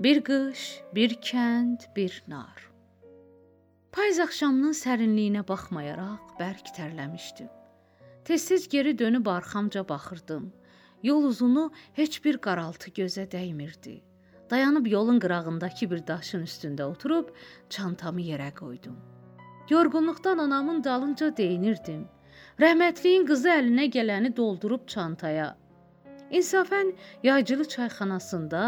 Bir qış, bir kənd, bir nar. Payız axşamının sərinliyinə baxmayaraq bərk tərləmişdim. Tez-tez geri dönüb arxamca baxırdım. Yol uzunu heç bir qaraltı gözə dəymirdi. Dayanıb yolun qırağındakı bir daşın üstündə oturub çantamı yerə qoydum. Yorğunluqdan anamın dalınca deyinirdim. Rəhmətliyin qızı əlinə gələni doldurub çantaya, İnsafən yaycılı çayxanasında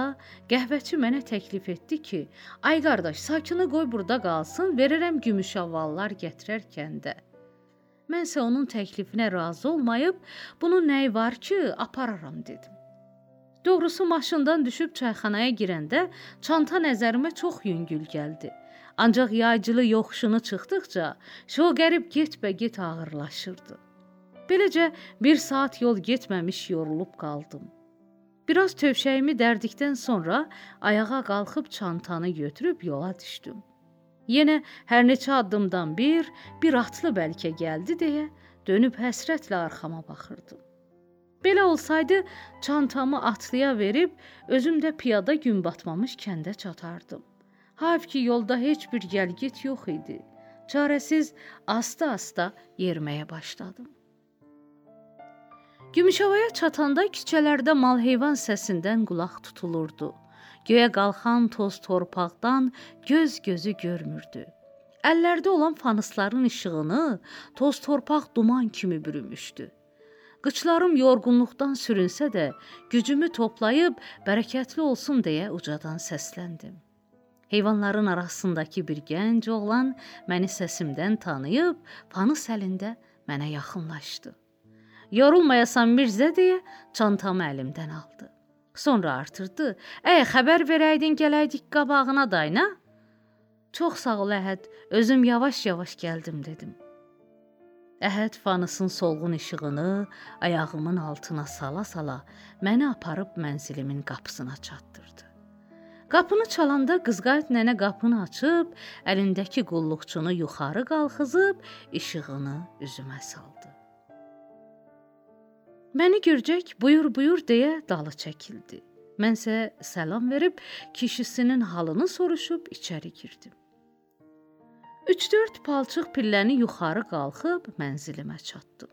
qəhvəçi mənə təklif etdi ki, ay qardaş, sakini qoy burada qalsın, verirəm gümüş avallar gətirərkən də. Mənsə onun təklifinə razı olmayıb, bunun nəyi var ki, apararam dedim. Doğrusu maşından düşüb çayxanaya girəndə çanta nəzərimə çox yüngül gəldi. Ancaq yaycılı yoxuşunu çıxdıqca, şo qərib get-bə-get ağırlaşırdı. Beləcə bir saat yol getməmiş yorulub qaldım. Biraz tövşəyimi dərdikdən sonra ayağa qalxıb çantanı götürüb yola düşdüm. Yenə hər neçə addımdan bir, bir atlı bəlkə gəldi deyə dönüb həsrətlə arxama baxırdım. Belə olsaydı, çantamı atlıya verib özüm də piyada gün batmamış kəndə çatardım. Hayf ki, yolda heç bir gəlgit yox idi. Çarəsiz asta-asta yeriməyə başladım. Gümüşovaya çatanda küçələrdə mal-heyvan səsindən qulaq tutulurdu. Göyə qalxan toz torpaqdan göz gözü görmürdü. Əllərdə olan fanusların işığını toz torpaq duman kimi bürümüşdü. Qıçlarım yorğunluqdan sürünsə də, gücümü toplayıb bərəkətli olsun deyə ucadan səsləndim. Heyvanların arasındakı bir gənc oğlan məni səsimdən tanıyıb, fanus əlində mənə yaxınlaşdı. Yorulmayasan Mirzə deyə çantamı əlimdən aldı. Sonra artırdı. "Əy, xəbər verəydin gələydik qabağına dayna." "Çox sağ ol Əhəd, özüm yavaş-yavaş gəldim" dedim. Əhəd fanusun solğun işığını ayağımın altına sala-sala məni aparıb mənzilimin qapısına çatdırdı. Qapını çalanda qızqayıt nənə qapını açıb, əlindəki qulluqçunu yuxarı qalxızıb işığını üzümə saldı. Məni görcək buyur buyur deyə dalı çəkildi. Mənsə salam verib kişisinin halını soruşub içəri girdim. 3-4 palçıq pilləni yuxarı qalxıb mənzilimə çatdım.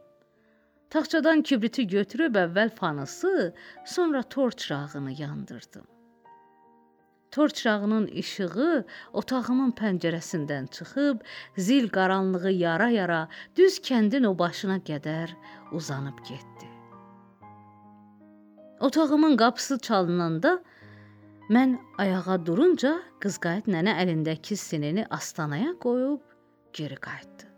Taxçadan kibriti götürüb əvvəl fanısı, sonra tor çırağını yandırdım. Tor çırağının işığı otağımın pəncərəsindən çıxıb, zil qaranlığı yara-yara düz kəndin o başına qədər uzanıb getdi. Otağımın qapısı çalınanda mən ayağa durunca qızqayıt nənə əlindəki sinini astanaya qoyub geri qayıtdı.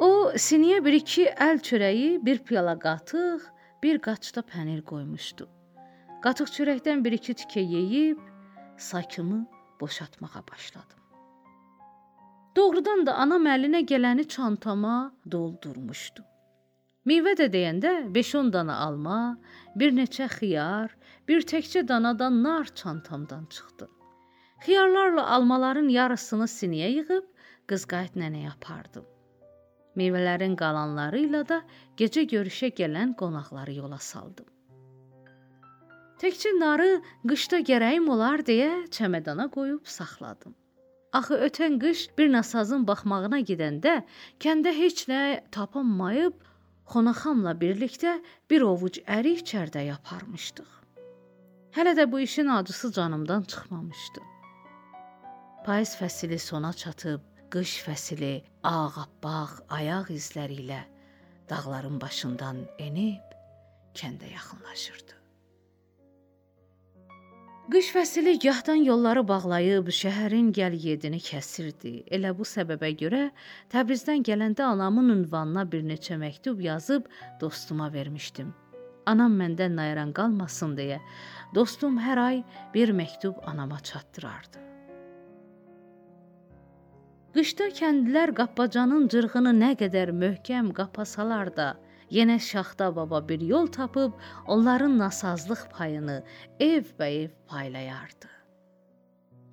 O siniyə bir-iki əl çörəyi, bir piyala qatıq, bir qaçda pənir qoymuşdu. Qatıq çörəkdən bir-iki tikə yeyib sakımı boşaltmağa başladım. Doğrudan da anam əlinə gələni çantama doldurmuşdu. Meyvə də deyəndə 5-10 dana alma, bir neçə xiyar, bir təkcə danadan nar çantamdan çıxdı. Xiyarlarla almaların yarısını sinəyə yığıb qızqayıt nənəyə apardım. Meyvələrin qalanları ilə də gecə görüşə gələn qonaqları yola saldım. Təkcə narı qışda gərəyim olar deyə çəmədana qoyub saxladım. Axı ötən qış bir nasazın baxmağına gedəndə kəndə heç nə tapanmayıb Xonaxamla birlikdə bir ovuc ərik çərdəy aparmışdıq. Hələ də bu işin acısı canımdan çıxmamışdı. Payız fəsili sona çatıb, qış fəsili ağappaq ayaq izləri ilə dağların başından enib kəndə yaxınlaşırdı. Qış fəsili gahdan yolları bağlayıb şəhərin gəl-gedini kəsirdi. Elə bu səbəbə görə Təbrizdən gələndə anamın ünvanına bir neçə məktub yazıb dostuma vermişdim. Anam məndən nayran qalmasın deyə dostum hər ay bir məktub anama çatdırardı. Qışda kəndlilər qappacanın cırğını nə qədər möhkəm qapasalar da, Yenə Şaxta baba bir yol tapıb onların nasazlıq payını ev-bəyev paylayardı.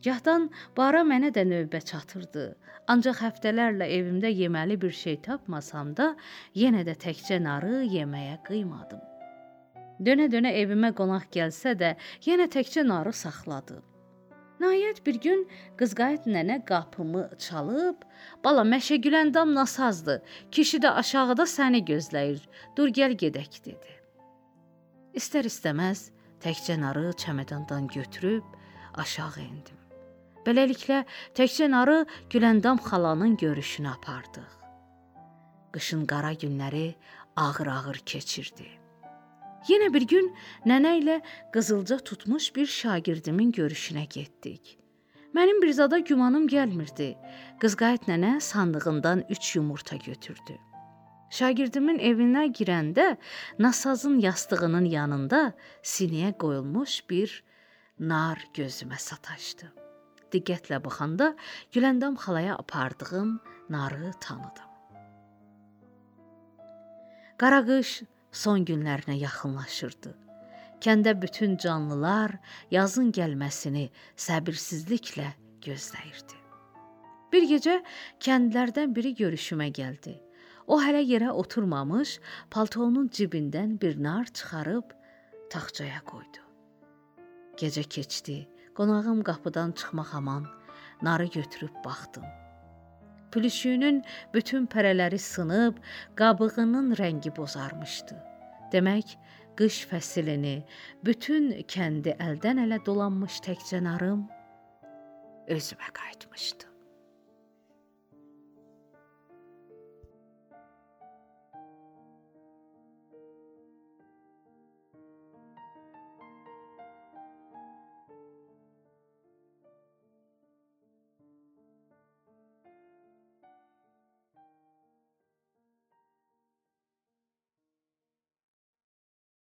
Gahdan bara mənə də növbə çatırdı. Ancaq həftələrlə evimdə yeməli bir şey tapmasam da, yenə də təkcə narı yeməyə qıymadım. Dönə-dönə evimə qonaq gəlsə də, yenə təkcə narı saxladı. Nəhayət bir gün Qızqayıt nənə qapımı çalıb, "Bala, Məşə Güləndam nasazdır. Kişi də aşağıda səni gözləyir. Dur gəl gedək" dedi. İstər-istəməz təkcə narı çəmədandan götürüb aşağı endim. Beləliklə təkcə narı Güləndam xalanın görüşünə apardıq. Qışın qara günləri ağır-ağır keçirdi. Yenə bir gün nənə ilə qızılca tutmuş bir şagirdimin görüşünə getdik. Mənim bir zada gümanım gəlmirdi. Qızqayıt nənə sandığından 3 yumurta götürdü. Şagirdimin evinə girəndə nasazın yastığının yanında sinəyə qoyulmuş bir nar gözümə sataşdı. Diqqətlə baxanda Güləndam xalaya apardığım narı tanıdım. Qaraqış son günlərinə yaxınlaşırdı. Kəndə bütün canlılar yazın gəlməsini səbirsizliklə gözləyirdi. Bir gecə kəndlərdən biri görüşümə gəldi. O hələ yerə oturmamış, paltonun cibindən bir nar çıxarıb taxçaya qoydu. Gecə keçdi. Qonağım qapıdan çıxmaq aman narı götürüb baxdım. Plüşünün bütün pərələri sınıb, qabığının rəngi bozarmışdı. Demək, qış fəslini, bütün kəndi əldən ələ dolanmış təkcə narım özümə qayıtmışdı.